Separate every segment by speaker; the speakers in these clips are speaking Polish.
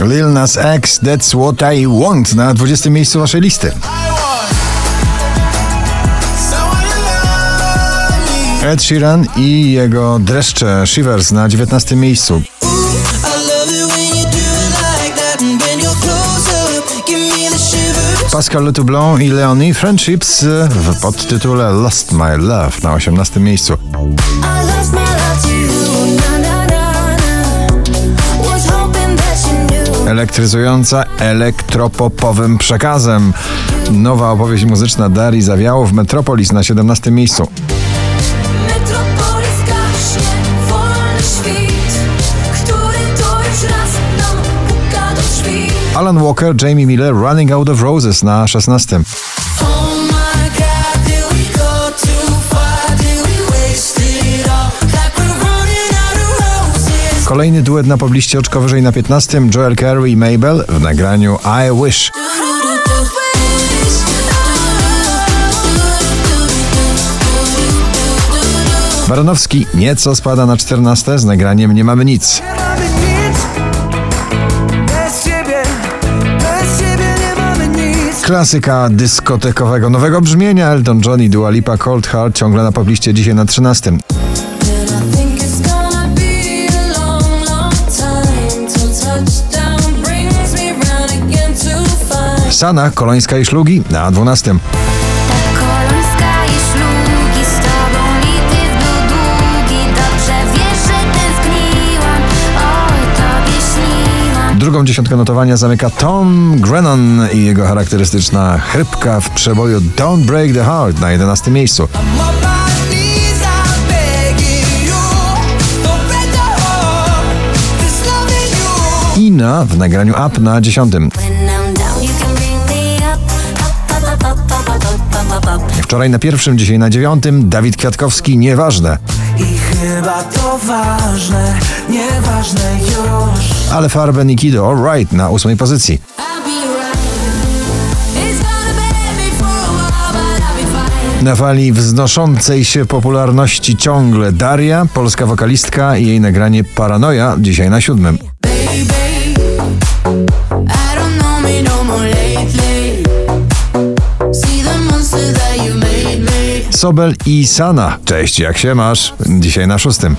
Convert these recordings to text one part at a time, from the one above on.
Speaker 1: Lil Nas X, That's What I Want na 20. miejscu waszej listy. Ed Sheeran i jego dreszcze Shivers na 19. miejscu. Pascal Le Toublon i Leonie Friendships w podtytule Lost My Love na 18. miejscu. Elektryzująca elektropopowym przekazem. Nowa opowieść muzyczna Darii Zawiało w Metropolis na 17 miejscu. Alan Walker, Jamie Miller, Running Out of Roses na 16. Kolejny duet na pobliście oczko wyżej na 15. Joel Carey i Mabel w nagraniu I Wish. Baranowski nieco spada na 14 z nagraniem Nie mamy nic. Klasyka dyskotekowego nowego brzmienia Elton John i Dua Lipa Cold Heart ciągle na pobliście dzisiaj na 13. Sana, Kolońska i Szlugi na 12. Drugą dziesiątkę notowania zamyka Tom Grennan i jego charakterystyczna chrypka w przeboju Don't Break the Heart na 11 miejscu. Ina w nagraniu Up na 10. Wczoraj na pierwszym, dzisiaj na dziewiątym. Dawid Kwiatkowski, nieważne.
Speaker 2: I chyba to ważne, nieważne już
Speaker 1: Ale Farben i Kido, alright, na ósmej pozycji. Na fali wznoszącej się popularności ciągle Daria, polska wokalistka i jej nagranie Paranoja, dzisiaj na siódmym. Sobel i Sana, cześć, jak się masz? Dzisiaj na szóstym.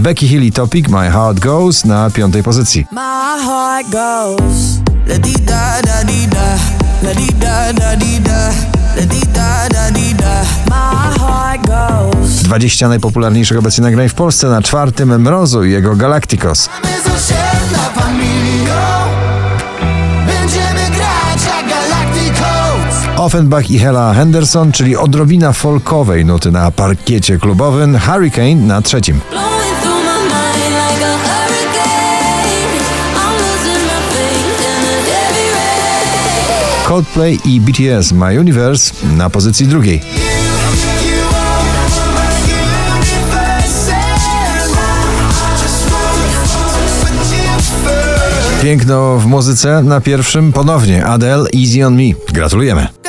Speaker 1: Becky Hill i Topic, My Heart Goes na piątej pozycji.
Speaker 2: My heart goes la di da da di da la di da da di da la di da da di da My heart goes
Speaker 1: 20 najpopularniejszych obecnie nagrań w Polsce na czwartym Mrozu i jego Galacticos. Offenbach i Hela Henderson, czyli odrobina folkowej nuty na parkiecie klubowym, Hurricane na trzecim. Coldplay i BTS My Universe na pozycji drugiej. Piękno w muzyce na pierwszym ponownie Adele Easy on Me. Gratulujemy.